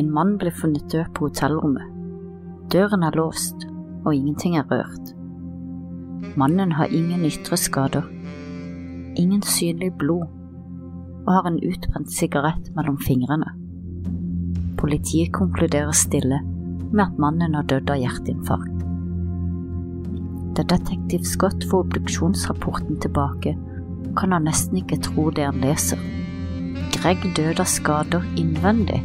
En mann ble funnet død på hotellrommet. Døren er låst, og ingenting er rørt. Mannen har ingen ytre skader, ingen synlig blod, og har en utbrent sigarett mellom fingrene. Politiet konkluderer stille med at mannen har dødd av hjerteinfarkt. Da detektiv Scott får obduksjonsrapporten tilbake, kan han nesten ikke tro det han leser. Greg døde av skader innvendig,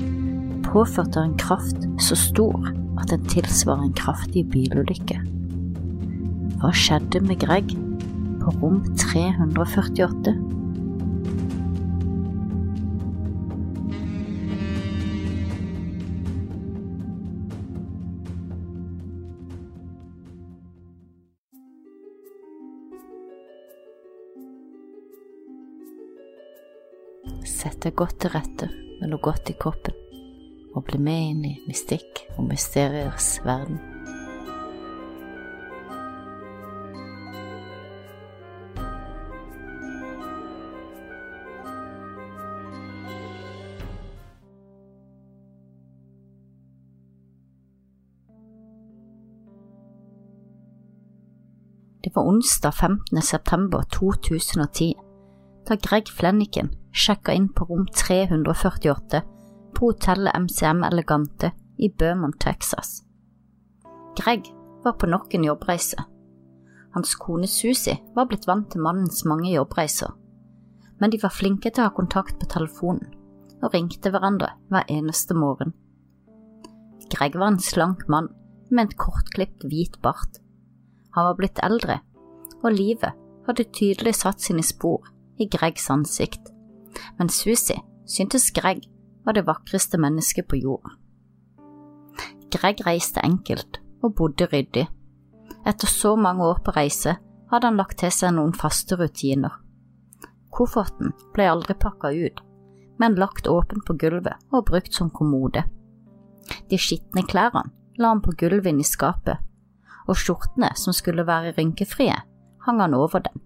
påført av en kraft så stor at den tilsvarer en kraftig bilulykke. Hva skjedde med Greg på rom 348? Sett deg godt til rette med noe godt i kroppen, og bli med inn i mystikk og mysteriers verden. Det var onsdag 15. september 2010 da Greg Flenniken sjekka inn på rom 348 på hotellet MCM Elegante i Beaumont, Texas. Greg var på nok en jobbreise. Hans kone Susie var blitt vant til mannens mange jobbreiser, men de var flinke til å ha kontakt på telefonen og ringte hverandre hver eneste morgen. Greg var en slank mann med en kortklipt hvit bart. Han var blitt eldre, og livet hadde tydelig satt sine spor i Gregs ansikt, men Susie syntes Greg var det vakreste mennesket på jorda. Greg reiste enkelt og bodde ryddig. Etter så mange år på reise hadde han lagt til seg noen faste rutiner. Kofferten ble aldri pakka ut, men lagt åpen på gulvet og brukt som kommode. De skitne klærne la han på gulvet inne i skapet, og skjortene som skulle være rynkefrie, hang han over dem.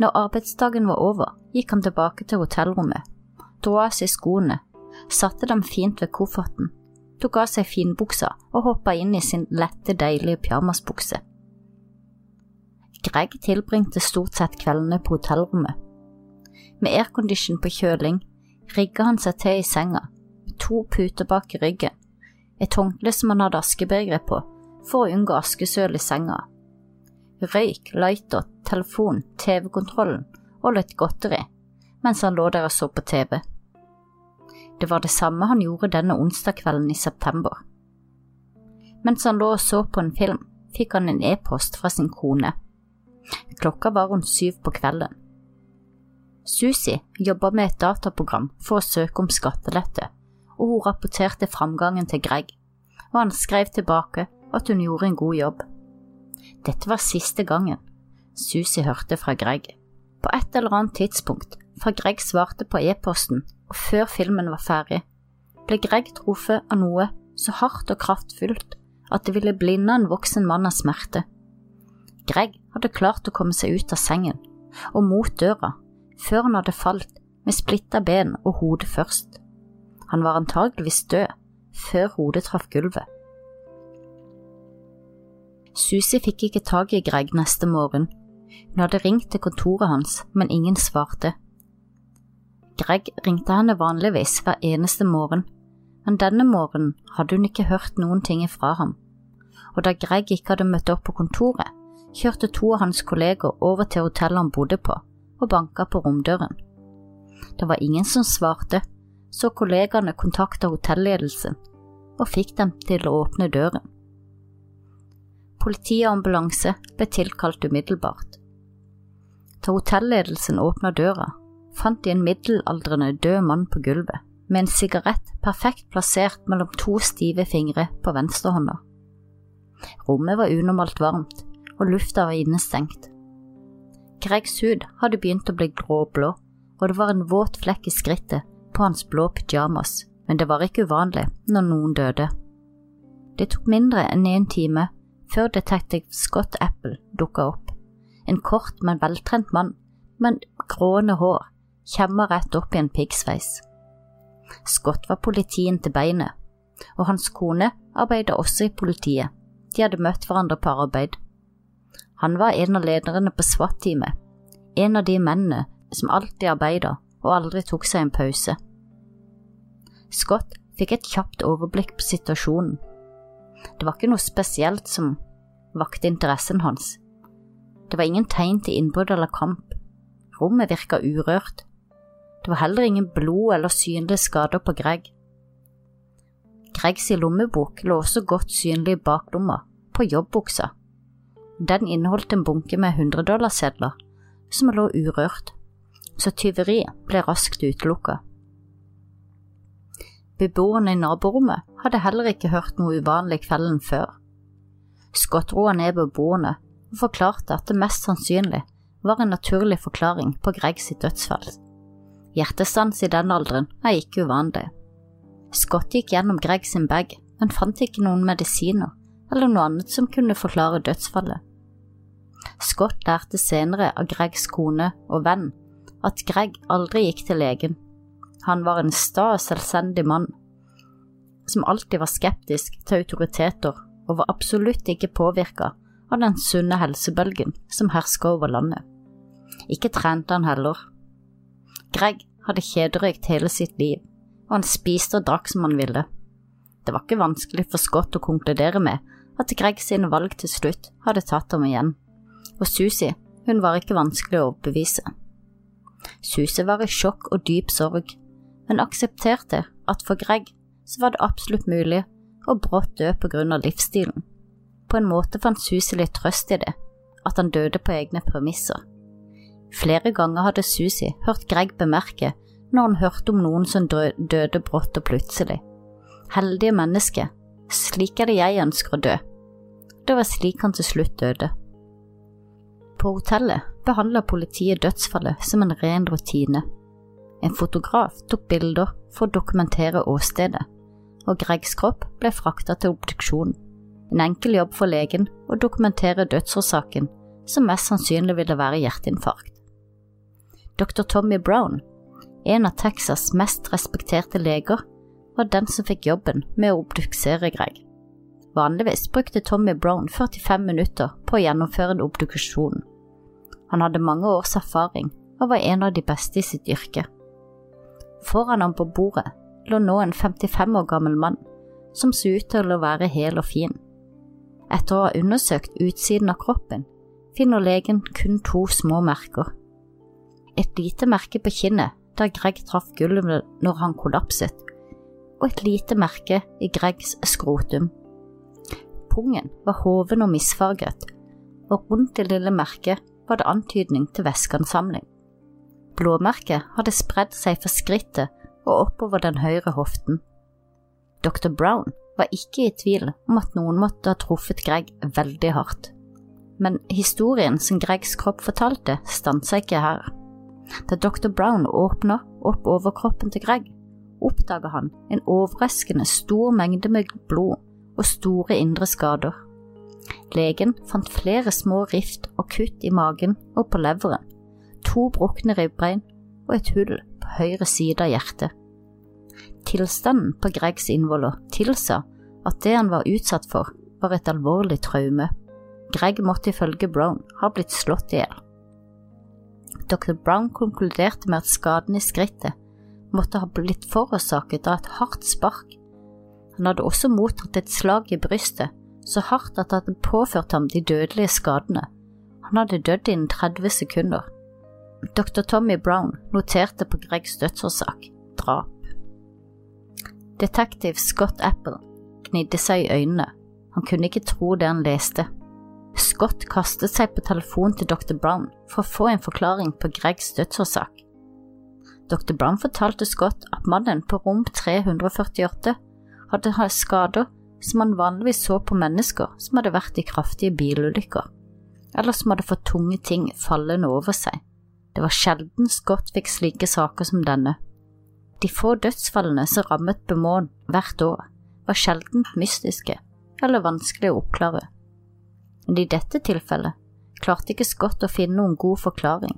Når arbeidsdagen var over, gikk han tilbake til hotellrommet, av seg skoene, satte dem fint ved kofferten, tok av seg finbuksa og hoppa inn i sin lette, deilige pyjamasbukse. Greg tilbringte stort sett kveldene på hotellrommet. Med aircondition på kjøling rigga han seg til i senga, med to puter bak i ryggen, et håndkle som han hadde askebegeret på, for å unngå askesøl i senga. Røyk, lighter, telefon, TV-kontrollen og litt godteri, mens han lå der og så på TV. Det var det samme han gjorde denne onsdag kvelden i september. Mens han lå og så på en film, fikk han en e-post fra sin kone. Klokka var rundt syv på kvelden. Susie jobba med et dataprogram for å søke om skattelette, og hun rapporterte framgangen til Greg, og han skrev tilbake at hun gjorde en god jobb. Dette var siste gangen Susie hørte fra Greg. På et eller annet tidspunkt, fra Greg svarte på e-posten og før filmen var ferdig, ble Greg truffet av noe så hardt og kraftfullt at det ville blinde en voksen mann av smerte. Greg hadde klart å komme seg ut av sengen og mot døra før han hadde falt med splitta ben og hodet først. Han var antageligvis død før hodet traff gulvet. Susi fikk ikke tak i Greg neste morgen. Hun hadde ringt til kontoret hans, men ingen svarte. Greg ringte henne vanligvis hver eneste morgen, men denne morgenen hadde hun ikke hørt noen ting fra ham, og da Greg ikke hadde møtt opp på kontoret, kjørte to av hans kolleger over til hotellet han bodde på, og banka på romdøren. Det var ingen som svarte, så kollegaene kontakta hotelledelsen og fikk dem til å åpne døren. Politi og ambulanse ble tilkalt umiddelbart. Da hotelledelsen åpna døra, fant de en middelaldrende død mann på gulvet, med en sigarett perfekt plassert mellom to stive fingre på venstrehånda. Rommet var unormalt varmt, og lufta var innestengt. Gregs hud hadde begynt å bli gråblå, og det var en våt flekk i skrittet på hans blå pyjamas, men det var ikke uvanlig når noen døde. Det tok mindre enn en time før detektiv Scott Apple dukka opp. En kort, men veltrent mann med grående hår, kjemma rett opp i en piggsveis. Scott var politien til beinet, og hans kone arbeidet også i politiet. De hadde møtt hverandre på arbeid. Han var en av lederne på SWAT-teamet, en av de mennene som alltid arbeidet og aldri tok seg en pause. Scott fikk et kjapt overblikk på situasjonen. Det var ikke noe spesielt som vakte interessen hans. Det var ingen tegn til innbrudd eller kamp. Rommet virka urørt. Det var heller ingen blod eller synlige skader på Greg. Gregs lommebok lå også godt synlig i baklomma, på jobbbuksa. Den inneholdt en bunke med hundredollarsedler, som lå urørt, så tyveriet ble raskt utelukka. Beboerne i naborommet hadde heller ikke hørt noe uvanlig kvelden før. Scott roa ned beboerne og forklarte at det mest sannsynlig var en naturlig forklaring på Gregs dødsfall. Hjertestans i den alderen er ikke uvanlig. Scott gikk gjennom Greg sin bag, men fant ikke noen medisiner eller noe annet som kunne forklare dødsfallet. Scott lærte senere av Gregs kone og venn at Greg aldri gikk til legen. Han var en sta og selvstendig mann som alltid var skeptisk til autoriteter og var absolutt ikke påvirka av den sunne helsebølgen som herska over landet. Ikke trente han heller. Greg hadde kjederøykt hele sitt liv, og han spiste og drakk som han ville. Det var ikke vanskelig for Scott å konkludere med at Greg sine valg til slutt hadde tatt ham igjen, og Susie, hun var ikke vanskelig å overbevise. Susie var i sjokk og dyp sorg, men aksepterte at for Greg så var det absolutt mulig å brått dø på grunn av livsstilen. På en måte fant Susie litt trøst i det, at han døde på egne premisser. Flere ganger hadde Susi hørt Greg bemerke når han hørte om noen som døde brått og plutselig. Heldige menneske, slik er det jeg ønsker å dø. Det var slik han til slutt døde. På hotellet behandla politiet dødsfallet som en ren rutine. En fotograf tok bilder for å dokumentere åstedet, og Gregs kropp ble frakta til obduksjon. En enkel jobb for legen å dokumentere dødsårsaken, som mest sannsynlig ville være hjerteinfarkt. Dr. Tommy Brown, en av Texas' mest respekterte leger, var den som fikk jobben med å obduksere Greg. Vanligvis brukte Tommy Brown 45 minutter på å gjennomføre en obduksjon. Han hadde mange års erfaring og var en av de beste i sitt yrke. Foran ham på bordet lå nå en 55 år gammel mann som så ut til å være hel og fin. Etter å ha undersøkt utsiden av kroppen, finner legen kun to små merker. Et lite merke på kinnet der Greg traff gulvet når han kollapset, og et lite merke i Gregs skrotum. Pungen var hoven og misfarget, og rundt det lille merket var det antydning til væskeansamling. Blåmerket hadde spredd seg fra skrittet og oppover den høyre hoften. Dr. Brown var ikke i tvil om at noen måtte ha truffet Greg veldig hardt. Men historien som Gregs kropp fortalte, stansa ikke her. Da dr. Brown åpner opp overkroppen til Greg, oppdager han en overraskende stor mengde med blod og store indre skader. Legen fant flere små rift og kutt i magen og på leveren, to brukne ribbein og et hull på høyre side av hjertet. Tilstanden på Gregs innvoller tilsa at det han var utsatt for, var et alvorlig traume. Greg måtte ifølge Brown ha blitt slått i hjel. Dr. Brown konkluderte med at skaden i skrittet måtte ha blitt forårsaket av et hardt spark. Han hadde også mottatt et slag i brystet, så hardt at det hadde påført ham de dødelige skadene. Han hadde dødd innen 30 sekunder. Dr. Tommy Brown noterte på Gregs dødsårsak drap. Detektiv Scott Apple gnidde seg i øynene, han kunne ikke tro det han leste. Scott kastet seg på telefonen til Dr. Brown for å få en forklaring på Gregs dødsårsak. Dr. Brown fortalte Scott at mannen på rom 348 hadde hatt skader som han vanligvis så på mennesker som hadde vært i kraftige bilulykker, eller som hadde fått tunge ting fallende over seg. Det var sjelden Scott fikk slike saker som denne. De få dødsfallene som rammet Beaumont hvert år, var sjeldent mystiske eller vanskelig å oppklare. Men i dette tilfellet klarte ikke Scott å finne noen god forklaring,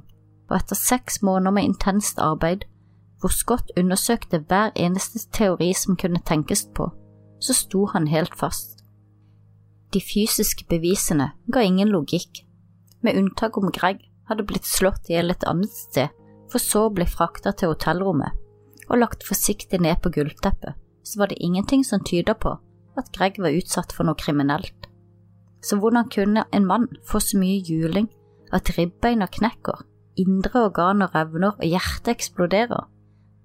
og etter seks måneder med intenst arbeid hvor Scott undersøkte hver eneste teori som kunne tenkes på, så sto han helt fast. De fysiske bevisene ga ingen logikk, med unntak om Greg hadde blitt slått i hjel et annet sted, for så å bli frakta til hotellrommet og lagt forsiktig ned på gulvteppet, så var det ingenting som tyda på at Greg var utsatt for noe kriminelt. Så hvordan kunne en mann få så mye juling at ribbeina knekker, indre organer revner og hjertet eksploderer,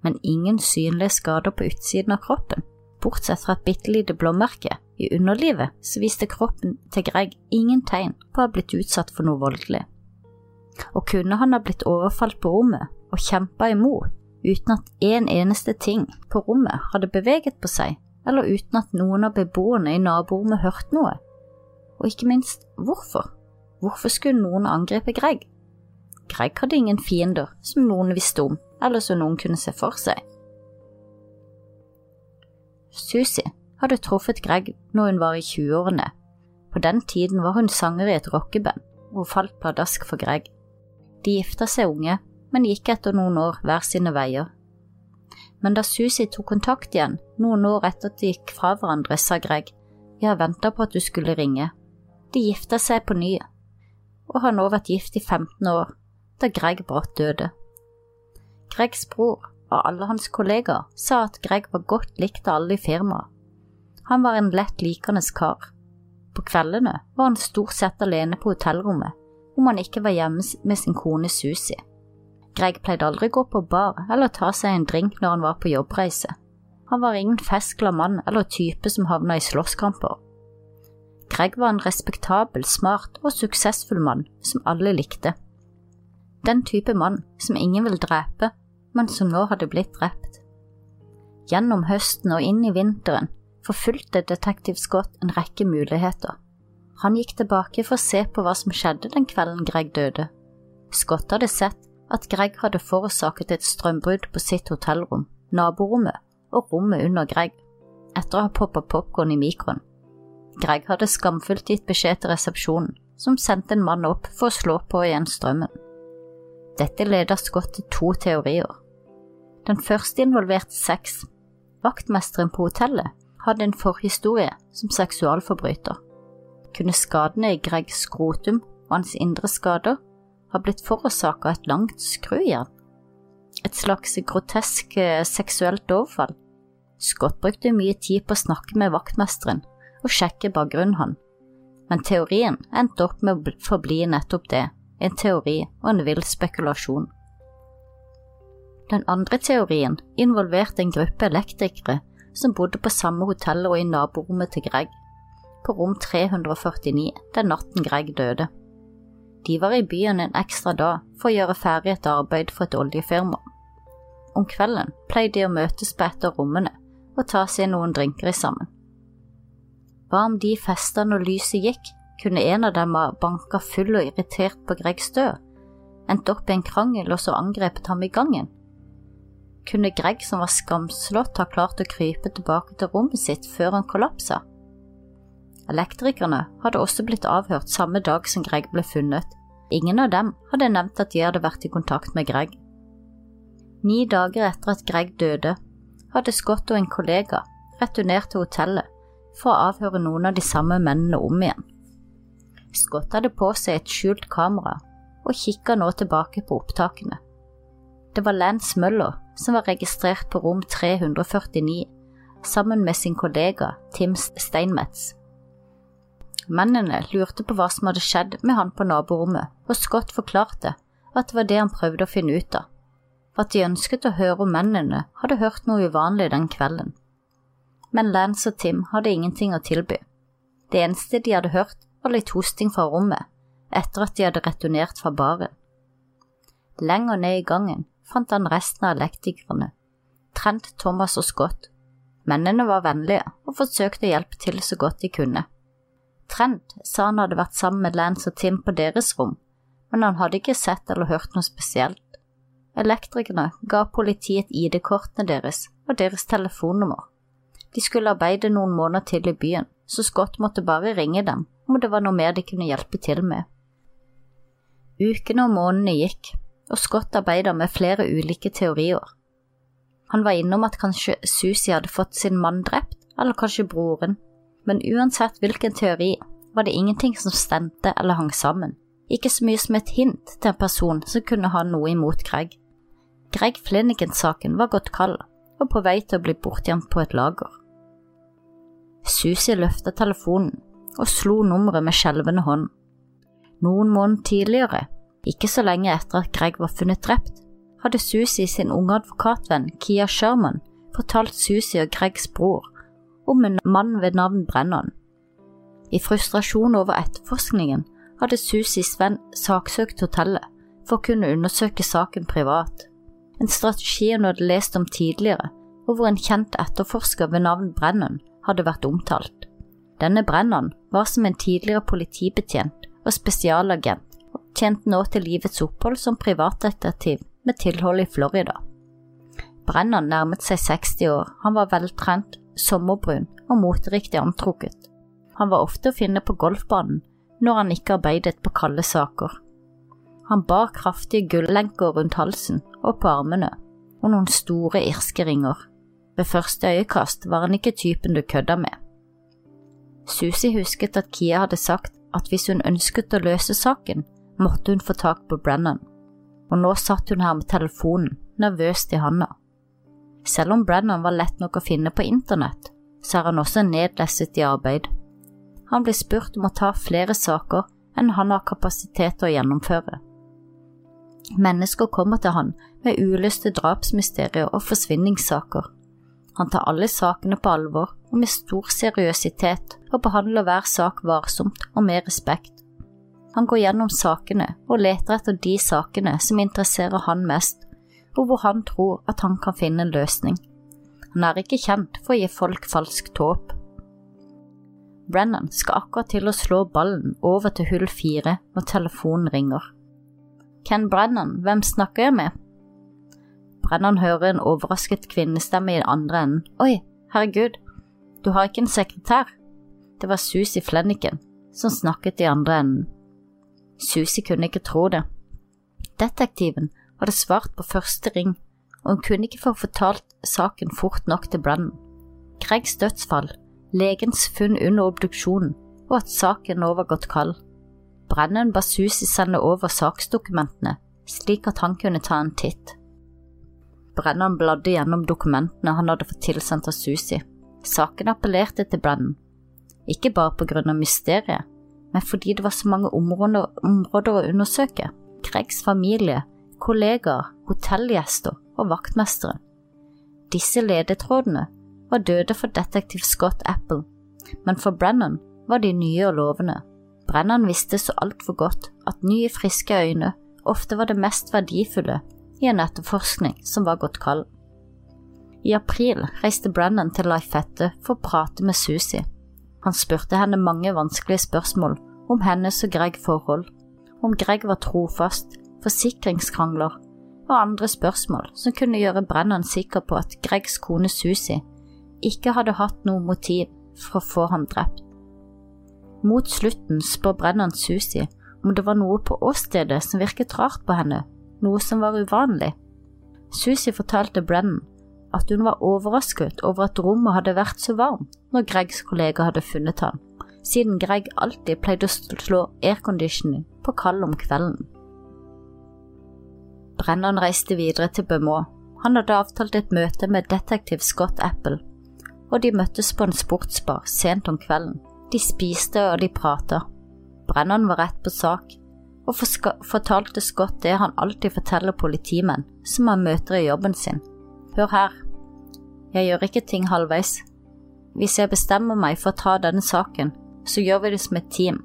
men ingen synlige skader på utsiden av kroppen? Bortsett fra et bitte lite blåmerke i underlivet, så viste kroppen til Greg ingen tegn på å ha blitt utsatt for noe voldelig. Og kunne han ha blitt overfalt på rommet og kjempa imot uten at en eneste ting på rommet hadde beveget på seg, eller uten at noen av beboerne i naborommet hørte noe? Og ikke minst, hvorfor? Hvorfor skulle noen angripe Greg? Greg hadde ingen fiender som noen visste om, eller som noen kunne se for seg. Susie hadde truffet Greg når hun var i 20-årene. På den tiden var hun sanger i et rockeband, og falt pladask for Greg. De gifta seg unge, men gikk etter noen år hver sine veier. Men da Susie tok kontakt igjen, noen år etter at de gikk fra hverandre, sa Greg, jeg venta på at du skulle ringe. De gifta seg på ny, og har nå vært gift i 15 år, da Greg brått døde. Gregs bror og alle hans kollegaer sa at Greg var godt likt av alle i firmaet. Han var en lett likende kar. På kveldene var han stort sett alene på hotellrommet, om han ikke var hjemme med sin kone Susi. Greg pleide aldri gå på bar eller ta seg en drink når han var på jobbreise. Han var ingen festglad mann eller type som havna i slåsskamper. Greg var en respektabel, smart og suksessfull mann som alle likte. Den type mann som ingen vil drepe, men som nå hadde blitt drept. Gjennom høsten og inn i vinteren forfulgte detektiv Scott en rekke muligheter. Han gikk tilbake for å se på hva som skjedde den kvelden Greg døde. Scott hadde sett at Greg hadde forårsaket et strømbrudd på sitt hotellrom, naborommet og rommet under Greg, etter å ha poppa popkorn i mikroen. Greg hadde skamfullt gitt beskjed til resepsjonen, som sendte en mann opp for å slå på igjen strømmen. Dette leder Scott til to teorier. Den første involverte sex. Vaktmesteren på hotellet hadde en forhistorie som seksualforbryter. Kunne skadene i Gregs skrotum og hans indre skader ha blitt forårsaka av et langt skrujern? Et slags grotesk eh, seksuelt overfall? Scott brukte mye tid på å snakke med vaktmesteren og sjekke bakgrunnen han, men teorien endte opp med å forbli nettopp det, en teori og en vill spekulasjon. Den andre teorien involverte en gruppe elektrikere som bodde på samme hotell og i naborommet til Greg, på rom 349 den natten Greg døde. De var i byen en ekstra dag for å gjøre ferdig et arbeid for et oljefirma. Om kvelden pleide de å møtes på et av rommene og ta seg noen drinker sammen. Hva om de festa når lyset gikk, kunne en av dem ha banka full og irritert på Gregs død, endt opp i en krangel og så angrepet ham i gangen? kunne Greg, som var skamslått, ha klart å krype tilbake til rommet sitt før han kollapsa. Elektrikerne hadde også blitt avhørt samme dag som Greg ble funnet. Ingen av dem hadde nevnt at de hadde vært i kontakt med Greg. Ni dager etter at Greg døde, hadde Scott og en kollega returnert til hotellet for å avhøre noen av de samme mennene om igjen. Scott hadde på seg et skjult kamera og kikka nå tilbake på opptakene. Det var Lance Møller som var registrert på rom 349 sammen med sin kollega Tim Steinmetz. Mennene lurte på hva som hadde skjedd med han på naborommet, og Scott forklarte at det var det han prøvde å finne ut av, at de ønsket å høre om mennene hadde hørt noe uvanlig den kvelden. Men Lance og Tim hadde ingenting å tilby. Det eneste de hadde hørt, var litt hosting fra rommet, etter at de hadde returnert fra baren. Lenger ned i gangen fant han resten av elektrikerne, Trent, Thomas og Scott. Mennene var vennlige og forsøkte å hjelpe til så godt de kunne. Trent sa han hadde vært sammen med Lance og Tim på deres rom, men han hadde ikke sett eller hørt noe spesielt. Elektrikerne ga politiet ID-kortene deres og deres telefonnummer. De skulle arbeide noen måneder til i byen, så Scott måtte bare ringe dem om det var noe mer de kunne hjelpe til med. Ukene og månedene gikk, og Scott arbeidet med flere ulike teorier. Han var innom at kanskje Susi hadde fått sin mann drept, eller kanskje broren, men uansett hvilken teori var det ingenting som stemte eller hang sammen, ikke så mye som et hint til en person som kunne ha noe imot Greg. Greg Flinigan-saken var gått kald og på vei til å bli bortgjemt på et lager. Susi løfta telefonen og slo nummeret med skjelvende hånd. Noen måneder tidligere, ikke så lenge etter at Greg var funnet drept, hadde Susi sin unge advokatvenn Kia Sherman fortalt Susi og Gregs bror om en mann ved navn Brennan. I frustrasjon over etterforskningen hadde Susis venn saksøkt hotellet for å kunne undersøke saken privat, en strategi hun hadde lest om tidligere, og hvor en kjent etterforsker ved navn Brennan hadde vært omtalt. Denne Brennan var som en tidligere politibetjent og spesialagent, og tjente nå til livets opphold som privatdetektiv med tilhold i Florida. Brennan nærmet seg 60 år, han var veltrent, sommerbrun og moteriktig antrukket. Han var ofte å finne på golfbanen når han ikke arbeidet på kalde saker. Han bar kraftige gullenker rundt halsen og på armene, og noen store irske ringer. Ved første øyekast var han ikke typen du kødda med. Susi husket at Kia hadde sagt at hvis hun ønsket å løse saken, måtte hun få tak på Brennan, og nå satt hun her med telefonen, nervøst i handa. Selv om Brennan var lett nok å finne på internett, så er han også nedlesset i arbeid. Han blir spurt om å ta flere saker enn han har kapasitet til å gjennomføre. Mennesker kommer til han med uløste drapsmysterier og forsvinningssaker. Han tar alle sakene på alvor og med stor seriøsitet og behandler hver sak varsomt og med respekt. Han går gjennom sakene og leter etter de sakene som interesserer han mest, og hvor han tror at han kan finne en løsning. Han er ikke kjent for å gi folk falskt håp. Brennan skal akkurat til å slå ballen over til hull fire når telefonen ringer. Ken Brennan, hvem snakker jeg med? Brennan hører en overrasket kvinnestemme i den andre enden. Oi, herregud, du har ikke en sekretær? Det var Susi Flenniken som snakket i andre enden. Susi kunne ikke tro det. Detektiven hadde svart på første ring, og hun kunne ikke få fortalt saken fort nok til Brennan. Gregs dødsfall, legens funn under obduksjonen og at saken nå var gått kald. Brennan ba Susi sende over saksdokumentene, slik at han kunne ta en titt. Brennan bladde gjennom dokumentene han hadde fått tilsendt av Susi. Saken appellerte til Brennan, ikke bare på grunn av mysteriet, men fordi det var så mange områder, områder å undersøke. Gregs familie kollegaer, hotellgjester og vaktmesteren. Disse ledetrådene var døde for detektiv Scott Apple, men for Brennan var de nye og lovende. Brennan visste så altfor godt at nye, friske øyne ofte var det mest verdifulle i en etterforskning som var gått kald. I april reiste Brennan til Lifette for å prate med Susie. Han spurte henne mange vanskelige spørsmål om hennes og Greg forhold, om Greg var trofast, forsikringskrangler og andre spørsmål som kunne gjøre Brennan sikker på at Gregs kone Susi ikke hadde hatt noe motiv for å få ham drept. Mot slutten spør Brennan Susi om det var noe på åstedet som virket rart på henne, noe som var uvanlig. Susi fortalte Brennan at hun var overrasket over at rommet hadde vært så varmt når Gregs kollega hadde funnet ham, siden Greg alltid pleide å slå airconditioning på kald om kvelden. Brennan reiste videre til Beaumont. Han hadde avtalt et møte med detektiv Scott Apple, og de møttes på en sportsbar sent om kvelden. De spiste og de prata. Brennan var rett på sak, og fortalte Scott det han alltid forteller politimenn som han møter i jobben sin. Hør her, jeg gjør ikke ting halvveis. Hvis jeg bestemmer meg for å ta denne saken, så gjør vi det som et team.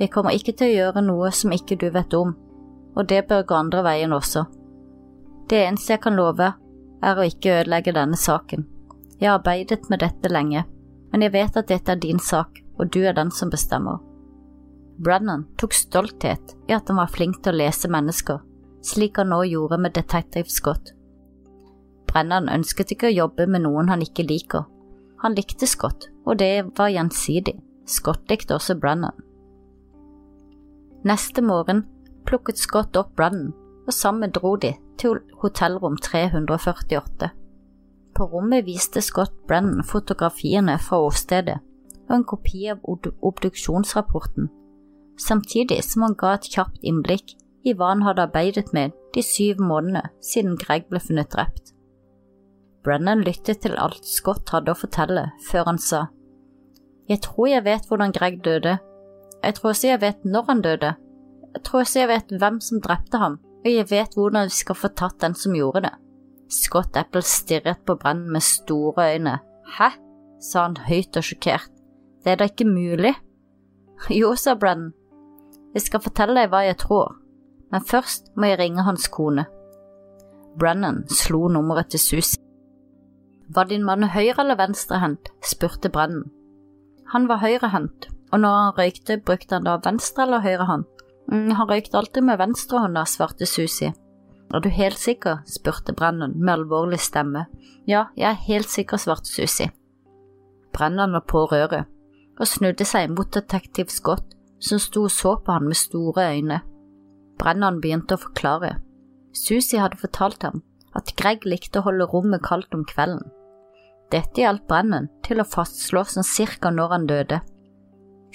Jeg kommer ikke til å gjøre noe som ikke du vet om, og det bør gå andre veien også. Det eneste jeg kan love, er å ikke ødelegge denne saken. Jeg har arbeidet med dette lenge, men jeg vet at dette er din sak, og du er den som bestemmer. Brennan tok stolthet i at han var flink til å lese mennesker, slik han nå gjorde med Detective Scott. Brennan ønsket ikke å jobbe med noen han ikke liker. Han likte Scott, og det var gjensidig. Scott likte også Brennan. Neste morgen plukket Scott opp Brennan, og sammen dro de til hotellrom 348. På rommet viste Scott Brennan fotografiene fra åstedet og en kopi av obduksjonsrapporten, samtidig som han ga et kjapt innblikk i hva han hadde arbeidet med de syv månedene siden Greg ble funnet drept. Brennan lyttet til alt Scott hadde å fortelle, før han sa, Jeg tror jeg vet hvordan Greg døde. Jeg tror også jeg vet når han døde. Jeg tror også jeg vet hvem som drepte ham, og jeg vet hvordan vi skal få tatt den som gjorde det. Scott Apple stirret på Brennan med store øyne. Hæ? sa han høyt og sjokkert. Det er da ikke mulig? Jo, sa Brennan. Jeg skal fortelle deg hva jeg tror, men først må jeg ringe hans kone. Brennan slo nummeret til Susie. Var din mann høyre- eller venstrehendt? spurte Brennan. Han var høyrehendt, og når han røykte, brukte han da venstre eller høyre hånd? Mm, han røykte alltid med venstrehånda, svarte Susie. Er du helt sikker? spurte Brennan med alvorlig stemme. Ja, jeg er helt sikker, svarte Susie. Brennan var på røret og snudde seg mot detektiv Scott, som sto og så på han med store øyne. Brennan begynte å forklare. Susie hadde fortalt ham at Greg likte å holde rommet kaldt om kvelden. Dette hjalp Brennan til å fastslå som cirka når han døde.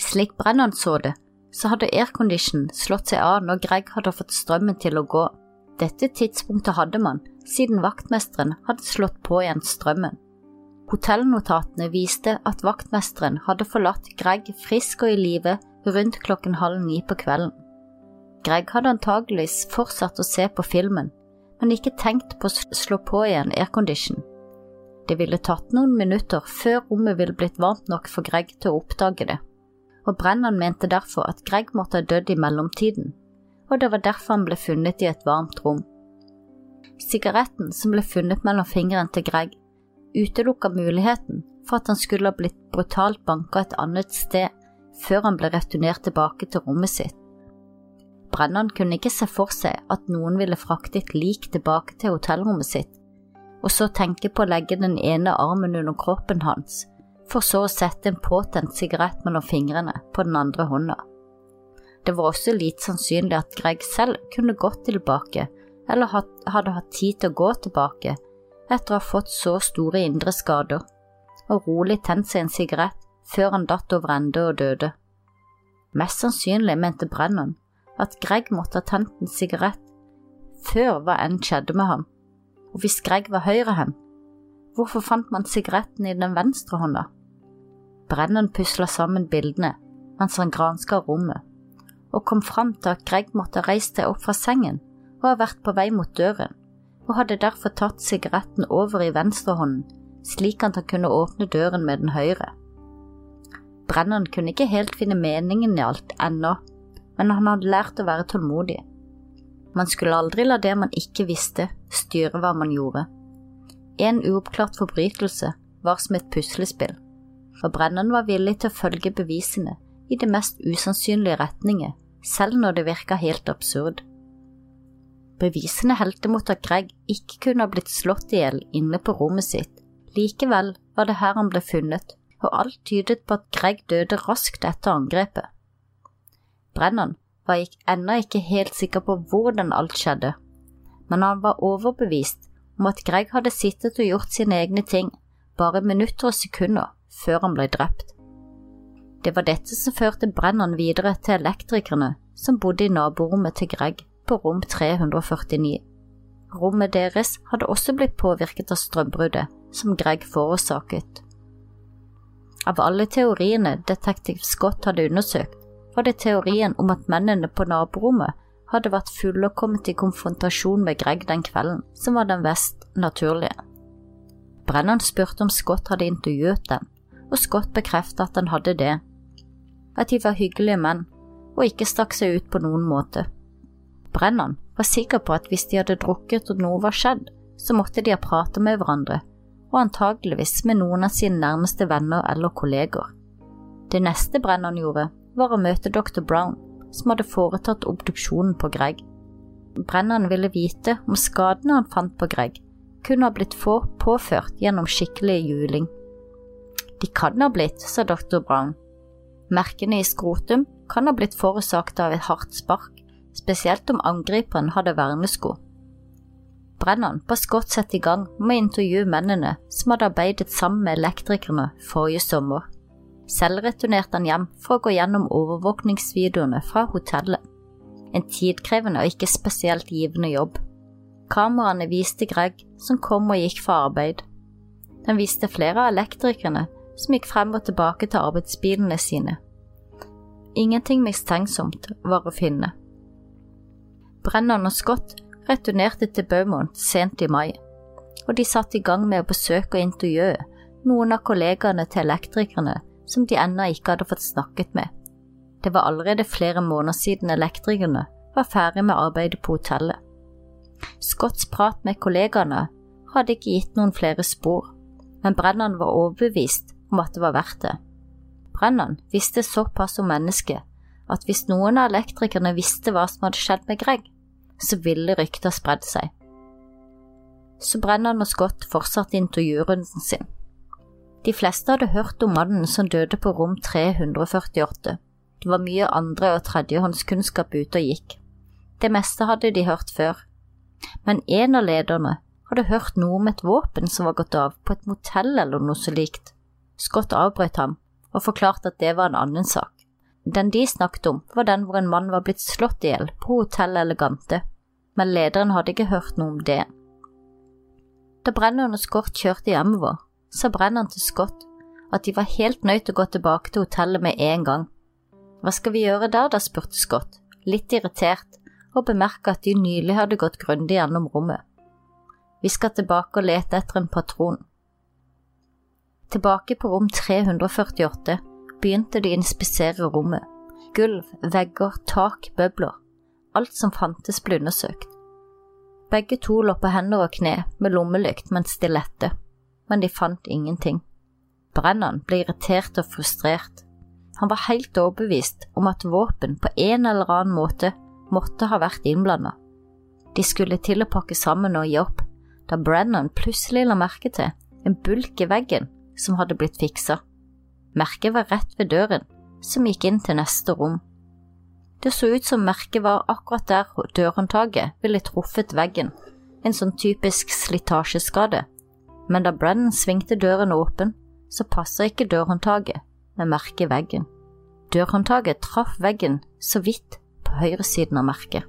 Slik Brennan så det, så hadde aircondition slått seg av når Greg hadde fått strømmen til å gå. Dette tidspunktet hadde man, siden vaktmesteren hadde slått på igjen strømmen. Hotellnotatene viste at vaktmesteren hadde forlatt Greg frisk og i live rundt klokken halv ni på kvelden. Greg hadde antageligvis fortsatt å se på filmen, men ikke tenkt på å slå på igjen aircondition. Det ville tatt noen minutter før rommet ville blitt varmt nok for Greg til å oppdage det og Brennan mente derfor at Greg måtte ha dødd i mellomtiden, og det var derfor han ble funnet i et varmt rom. Sigaretten som ble funnet mellom fingeren til Greg, utelukka muligheten for at han skulle ha blitt brutalt banka et annet sted før han ble returnert tilbake til rommet sitt. Brennan kunne ikke se for seg at noen ville frakte et lik tilbake til hotellrommet sitt, og så tenke på å legge den ene armen under kroppen hans for så å sette en påtent sigarett mellom fingrene på den andre hånda. Det var også lite sannsynlig at Greg selv kunne gått tilbake, eller hadde hatt tid til å gå tilbake etter å ha fått så store indre skader, og rolig tent seg en sigarett før han datt over ende og døde. Mest sannsynlig mente Brennan at Greg måtte ha tent en sigarett før hva enn skjedde med ham, og hvis Greg var høyrehendt, hvorfor fant man sigaretten i den venstre hånda? Brennan pusla sammen bildene mens han granska rommet, og kom fram til at Greg måtte ha reist seg opp fra sengen og ha vært på vei mot døren, og hadde derfor tatt sigaretten over i venstrehånden, slik at han kunne åpne døren med den høyre. Brennan kunne ikke helt finne meningen i alt ennå, men han hadde lært å være tålmodig. Man skulle aldri la det man ikke visste, styre hva man gjorde. En uoppklart forbrytelse var som et puslespill og Brennan var villig til å følge bevisene i de mest usannsynlige retninger, selv når det virka helt absurd. Bevisene helte mot at Greg ikke kunne ha blitt slått i hjel inne på rommet sitt, likevel var det her han ble funnet, og alt tydet på at Greg døde raskt etter angrepet. Brennan var ennå ikke helt sikker på hvordan alt skjedde, men han var overbevist om at Greg hadde sittet og gjort sine egne ting, bare minutter og sekunder før han ble drept. Det var dette som førte Brennan videre til elektrikerne som bodde i naborommet til Greg på rom 349. Rommet deres hadde også blitt påvirket av strømbruddet som Greg forårsaket. Av alle teoriene detektiv Scott hadde undersøkt, var det teorien om at mennene på naborommet hadde vært fulle og kommet i konfrontasjon med Greg den kvelden, som var den mest naturlige. Brennan spurte om Scott hadde intervjuet dem, og Scott bekreftet at han hadde det, at de var hyggelige menn og ikke stakk seg ut på noen måte. Brennan var sikker på at hvis de hadde drukket og noe var skjedd, så måtte de ha pratet med hverandre, og antageligvis med noen av sine nærmeste venner eller kolleger. Det neste Brennan gjorde, var å møte dr. Brown, som hadde foretatt obduksjonen på Greg. Brennan ville vite om skadene han fant på Greg, kunne ha blitt få påført gjennom skikkelig juling. De kan ha blitt, sa dr. Brown. Merkene i skrotum kan ha blitt forårsaket av et hardt spark, spesielt om angriperen hadde vernesko. Brennan ba Scott sette i gang med å intervjue mennene som hadde arbeidet sammen med elektrikerne forrige sommer. Selv returnerte han hjem for å gå gjennom overvåkningsvideoene fra hotellet. En tidkrevende og ikke spesielt givende jobb. Kameraene viste Greg som kom og gikk fra arbeid. Den viste flere av elektrikerne som gikk frem og tilbake til arbeidsbilene sine. Ingenting mistenksomt var å finne. Brennan og Scott returnerte til Beaumont sent i mai, og de satte i gang med å besøke og intervjue noen av kollegaene til elektrikerne som de ennå ikke hadde fått snakket med. Det var allerede flere måneder siden elektrikerne var ferdig med arbeidet på hotellet. Scotts prat med kollegaene hadde ikke gitt noen flere spor, men Brennan var overbevist om at det var verdt det. Brennan visste såpass om mennesket at hvis noen av elektrikerne visste hva som hadde skjedd med Greg, så ville rykter spredd seg. Så Brennan og Scott fortsatte intervjurunden sin. De fleste hadde hørt om mannen som døde på rom 348. Det var mye andre- og tredjehåndskunnskap ute og gikk. Det meste hadde de hørt før. Men en av lederne hadde hørt noe om et våpen som var gått av på et motell eller noe så likt. Scott avbrøt ham og forklarte at det var en annen sak. Den de snakket om, var den hvor en mann var blitt slått i hjel på Hotell Elegante, men lederen hadde ikke hørt noe om det. Da Brennan og Scott kjørte hjemover, sa Brennan til Scott at de var helt nødt til å gå tilbake til hotellet med en gang. Hva skal vi gjøre der da, spurte Scott, litt irritert, og bemerka at de nylig hadde gått grundig gjennom rommet. Vi skal tilbake og lete etter en patron. Tilbake på rom 348 begynte de å inspisere rommet. Gulv, vegger, tak, bøbler. Alt som fantes ble undersøkt. Begge to lå på hender og kne med lommelykt mens de lette, men de fant ingenting. Brennan ble irritert og frustrert. Han var helt overbevist om at våpen på en eller annen måte måtte ha vært innblanda. De skulle til å pakke sammen og gi opp, da Brennan plutselig la merke til en bulk i veggen som hadde blitt fiksa. Merket var rett ved døren, som gikk inn til neste rom. Det så ut som merket var akkurat der dørhåndtaket ville truffet veggen, en sånn typisk slitasjeskade, men da Brennan svingte døren åpen, så passet ikke dørhåndtaket med merket i veggen. Dørhåndtaket traff veggen så vidt på høyresiden av merket.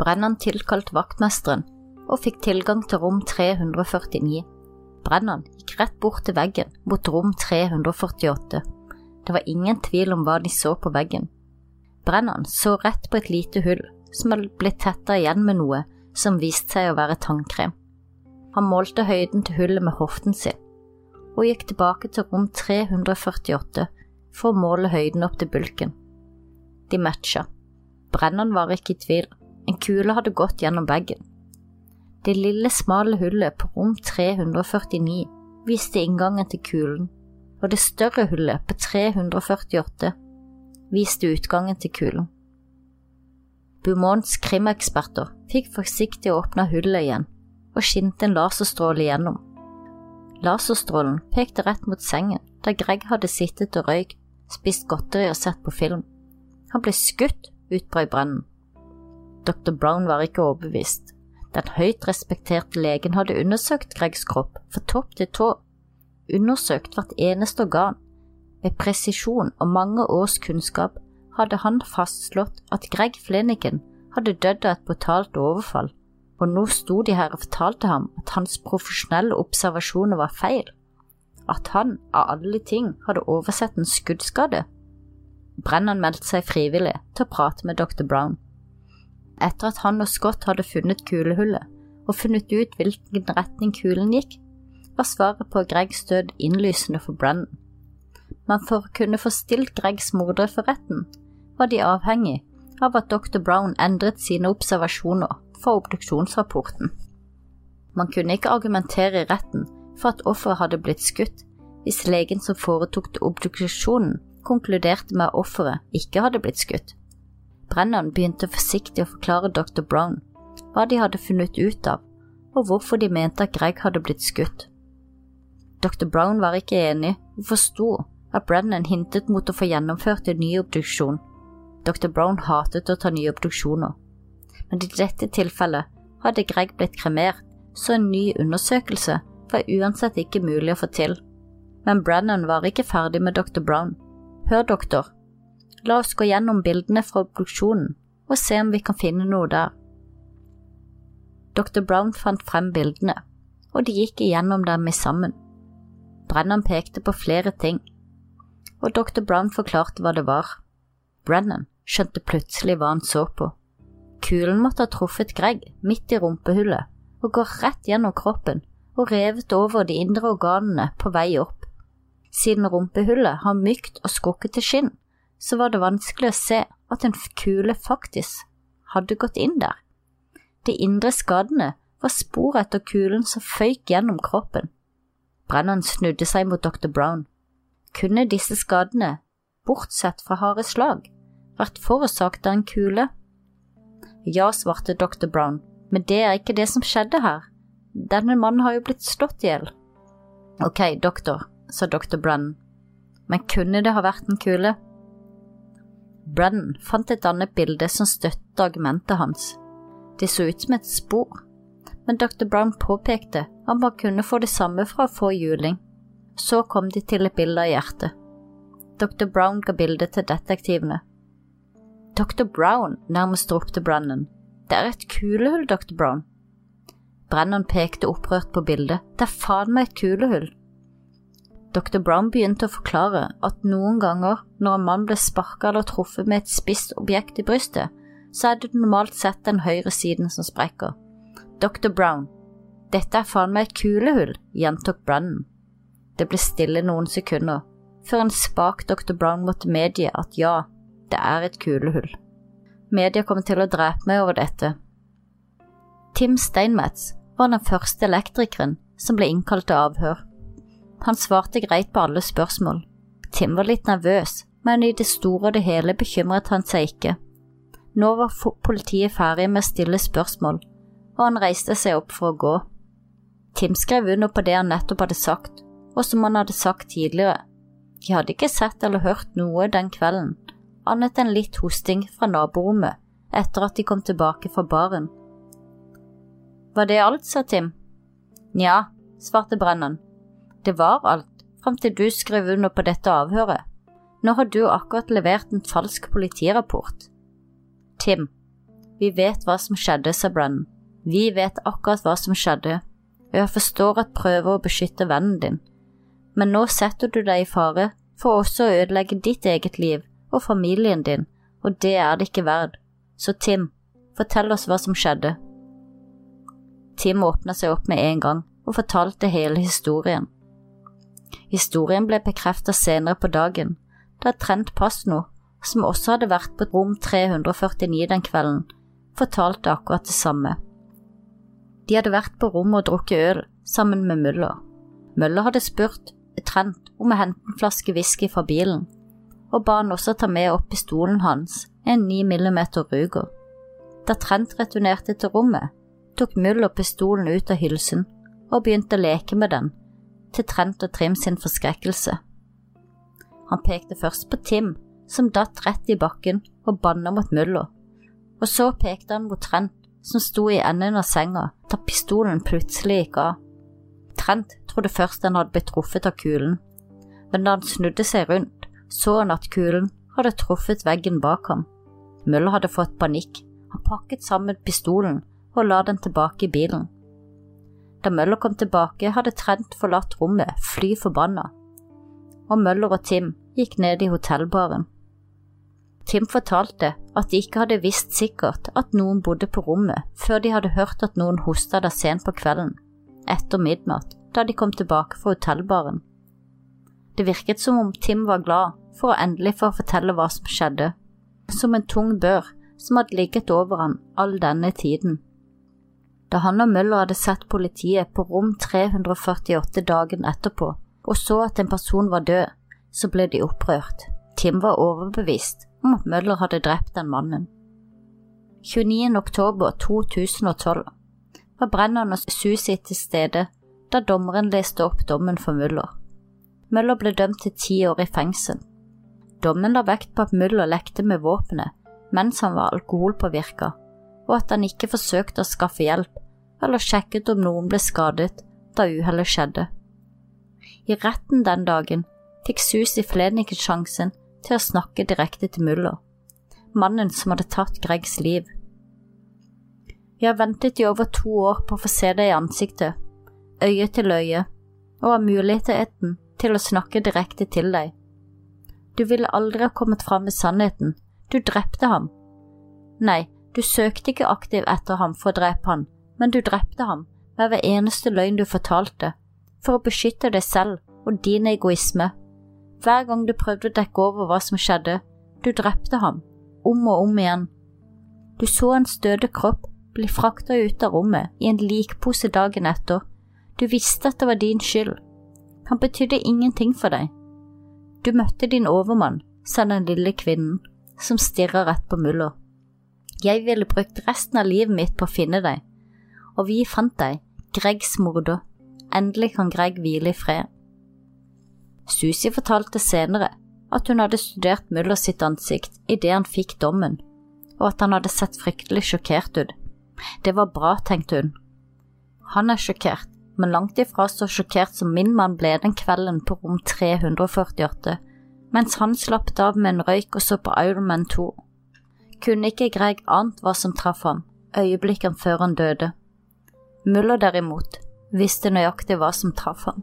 Brennan tilkalte vaktmesteren og fikk tilgang til rom 349. Brennan gikk rett bort til veggen mot rom 348. Det var ingen tvil om hva de så på veggen. Brennan så rett på et lite hull som hadde blitt tetta igjen med noe som viste seg å være tannkrem. Han målte høyden til hullet med hoften sin, og gikk tilbake til rom 348 for å måle høyden opp til bulken. De matcha. Brennan var ikke i tvil, en kule hadde gått gjennom bagen. Det lille, smale hullet på rom 349 viste inngangen til kulen, og det større hullet på 348 viste utgangen til kulen. Beaumonts krimeksperter fikk forsiktig åpna hullet igjen og skinte en laserstråle igjennom. Laserstrålen pekte rett mot sengen der Greg hadde sittet og røykt, spist godteri og sett på film. Han ble skutt, utbrøt Brennen. Dr. Brown var ikke overbevist. Den høyt respekterte legen hadde undersøkt Gregs kropp fra topp til tå, undersøkt hvert eneste organ. Med presisjon og mange års kunnskap hadde han fastslått at Greg Flenigan hadde dødd av et brutalt overfall, og nå sto de her og fortalte ham at hans profesjonelle observasjoner var feil, at han, av alle ting, hadde oversett en skuddskade. Brennan meldte seg frivillig til å prate med dr. Brown etter at han og Scott hadde funnet kulehullet og funnet ut hvilken retning kulen gikk, var svaret på Gregs død innlysende for Brennan. Men for å kunne få stilt Gregs mordere for retten, var de avhengig av at dr. Brown endret sine observasjoner for obduksjonsrapporten. Man kunne ikke argumentere i retten for at offeret hadde blitt skutt hvis legen som foretok obduksjonen, konkluderte med at offeret ikke hadde blitt skutt. Brennan begynte forsiktig å forklare dr. Brown hva de hadde funnet ut av, og hvorfor de mente at Greg hadde blitt skutt. Dr. Brown var ikke enig og forsto at Brennan hintet mot å få gjennomført en ny obduksjon. Dr. Brown hatet å ta nye obduksjoner. men i dette tilfellet hadde Greg blitt kremert, så en ny undersøkelse var uansett ikke mulig å få til. Men Brennan var ikke ferdig med dr. Brown. Hør, doktor, la oss gå gjennom bildene fra obduksjonen og se om vi kan finne noe der. Dr. Brown fant frem bildene, og de gikk igjennom dem sammen. Brennan pekte på flere ting, og dr. Brown forklarte hva det var. Brennan skjønte plutselig hva han så på. Kulen måtte ha truffet Greg midt i rumpehullet og gå rett gjennom kroppen og revet over de indre organene på vei opp. Siden rumpehullet har mykt og skrukkete skinn, så var det vanskelig å se at en kule faktisk hadde gått inn der. De indre skadene var spor etter kulen som føyk gjennom kroppen. Brennan snudde seg mot dr. Brown. Kunne disse skadene, bortsett fra harde slag, vært forårsaket av en kule? Ja, svarte dr. Brown, men det er ikke det som skjedde her. Denne mannen har jo blitt slått i hjel. Ok, doktor, sa dr. Brennan, men kunne det ha vært en kule? Brennan fant et annet bilde som støttet argumentet hans. Det så ut som et spor, men dr. Brown påpekte at man kunne få det samme fra å få juling. Så kom de til et bilde av hjertet. Dr. Brown ga bildet til detektivene. Dr. Brown, nærmest ropte Brennan. Det er et kulehull, dr. Brown. Brennan pekte opprørt på bildet. Det er faen meg et kulehull. Dr. Brown begynte å forklare at noen ganger når en mann ble sparka eller truffet med et spisst objekt i brystet, så er det normalt sett den høyre siden som sprekker. Dr. Brown, dette er faen meg et kulehull, gjentok Brennan. Det ble stille noen sekunder, før en spak Dr. Brown måtte medgi at ja, det er et kulehull. Media kommer til å drepe meg over dette. Tim Steinmetz var den første elektrikeren som ble innkalt til avhør. Han svarte greit på alle spørsmål. Tim var litt nervøs, men i det store og det hele bekymret han seg ikke. Nå var politiet ferdig med å stille spørsmål, og han reiste seg opp for å gå. Tim skrev under på det han nettopp hadde sagt, og som han hadde sagt tidligere. De hadde ikke sett eller hørt noe den kvelden, annet enn litt hosting fra naborommet etter at de kom tilbake fra baren. Var det alt, sa Tim. Nja, svarte Brennan det var alt, fram til du skrev under på dette avhøret. Nå har du akkurat levert en falsk politirapport. Tim, vi vet hva som skjedde, sa Brennan. Vi vet akkurat hva som skjedde, og jeg forstår at prøver å beskytte vennen din, men nå setter du deg i fare for også å ødelegge ditt eget liv og familien din, og det er det ikke verd. Så Tim, fortell oss hva som skjedde. Tim åpna seg opp med en gang og fortalte hele historien. Historien ble bekreftet senere på dagen, da Trent Pasno, som også hadde vært på rom 349 den kvelden, fortalte akkurat det samme. De hadde vært på rommet og drukket øl sammen med Møller. Møller hadde spurt Trent om å hente en flaske whisky fra bilen, og ba han også ta med opp pistolen hans, en 9 mm Ruger. Da Trent returnerte til rommet, tok Muller pistolen ut av hylsen og begynte å leke med den til Trent og Trim sin forskrekkelse. Han pekte først på Tim, som datt rett i bakken og banna mot Mulla, og så pekte han mot Trent, som sto i enden av senga da pistolen plutselig gikk av. Trent trodde først han hadde blitt truffet av kulen, men da han snudde seg rundt, så han at kulen hadde truffet veggen bak ham. Muller hadde fått panikk, han pakket sammen pistolen og la den tilbake i bilen. Da Møller kom tilbake, hadde Trent forlatt rommet, fly forbanna, og Møller og Tim gikk ned i hotellbaren. Tim fortalte at de ikke hadde visst sikkert at noen bodde på rommet før de hadde hørt at noen hosta der sent på kvelden, etter midnatt, da de kom tilbake fra hotellbaren. Det virket som om Tim var glad for å endelig få fortelle hva som skjedde, som en tung bør som hadde ligget over han all denne tiden. Da han og Møller hadde sett politiet på rom 348 dagen etterpå og så at en person var død, så ble de opprørt. Tim var overbevist om at Møller hadde drept den mannen. 29. oktober 2012 var Brennan og Susi til stede da dommeren leste opp dommen for Møller. Møller ble dømt til ti år i fengsel. Dommen la vekt på at Møller lekte med våpenet mens han var alkoholpåvirka, og at han ikke forsøkte å skaffe hjelp eller sjekket om noen ble skadet da uhellet skjedde. I retten den dagen fikk Susi Fleniken sjansen til å snakke direkte til Muller, mannen som hadde tatt Gregs liv. Vi har ventet i over to år på å få se deg i ansiktet, øye til øye, og har muligheten til å snakke direkte til deg. Du ville aldri ha kommet fram med sannheten, du drepte ham. Nei, du søkte ikke aktivt etter ham for å drepe ham, men du drepte ham med hver eneste løgn du fortalte, for å beskytte deg selv og din egoisme. Hver gang du prøvde å dekke over hva som skjedde, du drepte ham, om og om igjen. Du så en døde kropp bli frakta ut av rommet i en likpose dagen etter. Du visste at det var din skyld. Han betydde ingenting for deg. Du møtte din overmann, sa den lille kvinnen, som stirra rett på Muller. Jeg ville brukt resten av livet mitt på å finne deg, og vi fant deg, Gregs morder. Endelig kan Greg hvile i fred. Susi fortalte senere at hun hadde studert Muller sitt ansikt idet han fikk dommen, og at han hadde sett fryktelig sjokkert ut. Det var bra, tenkte hun. Han er sjokkert, men langt ifra så sjokkert som min mann ble den kvelden på rom 348, mens han slapp av med en røyk og så på Iron Man 2. Kunne ikke Greg ant hva som traff ham, øyeblikkene før han døde. Muller derimot visste nøyaktig hva som traff ham.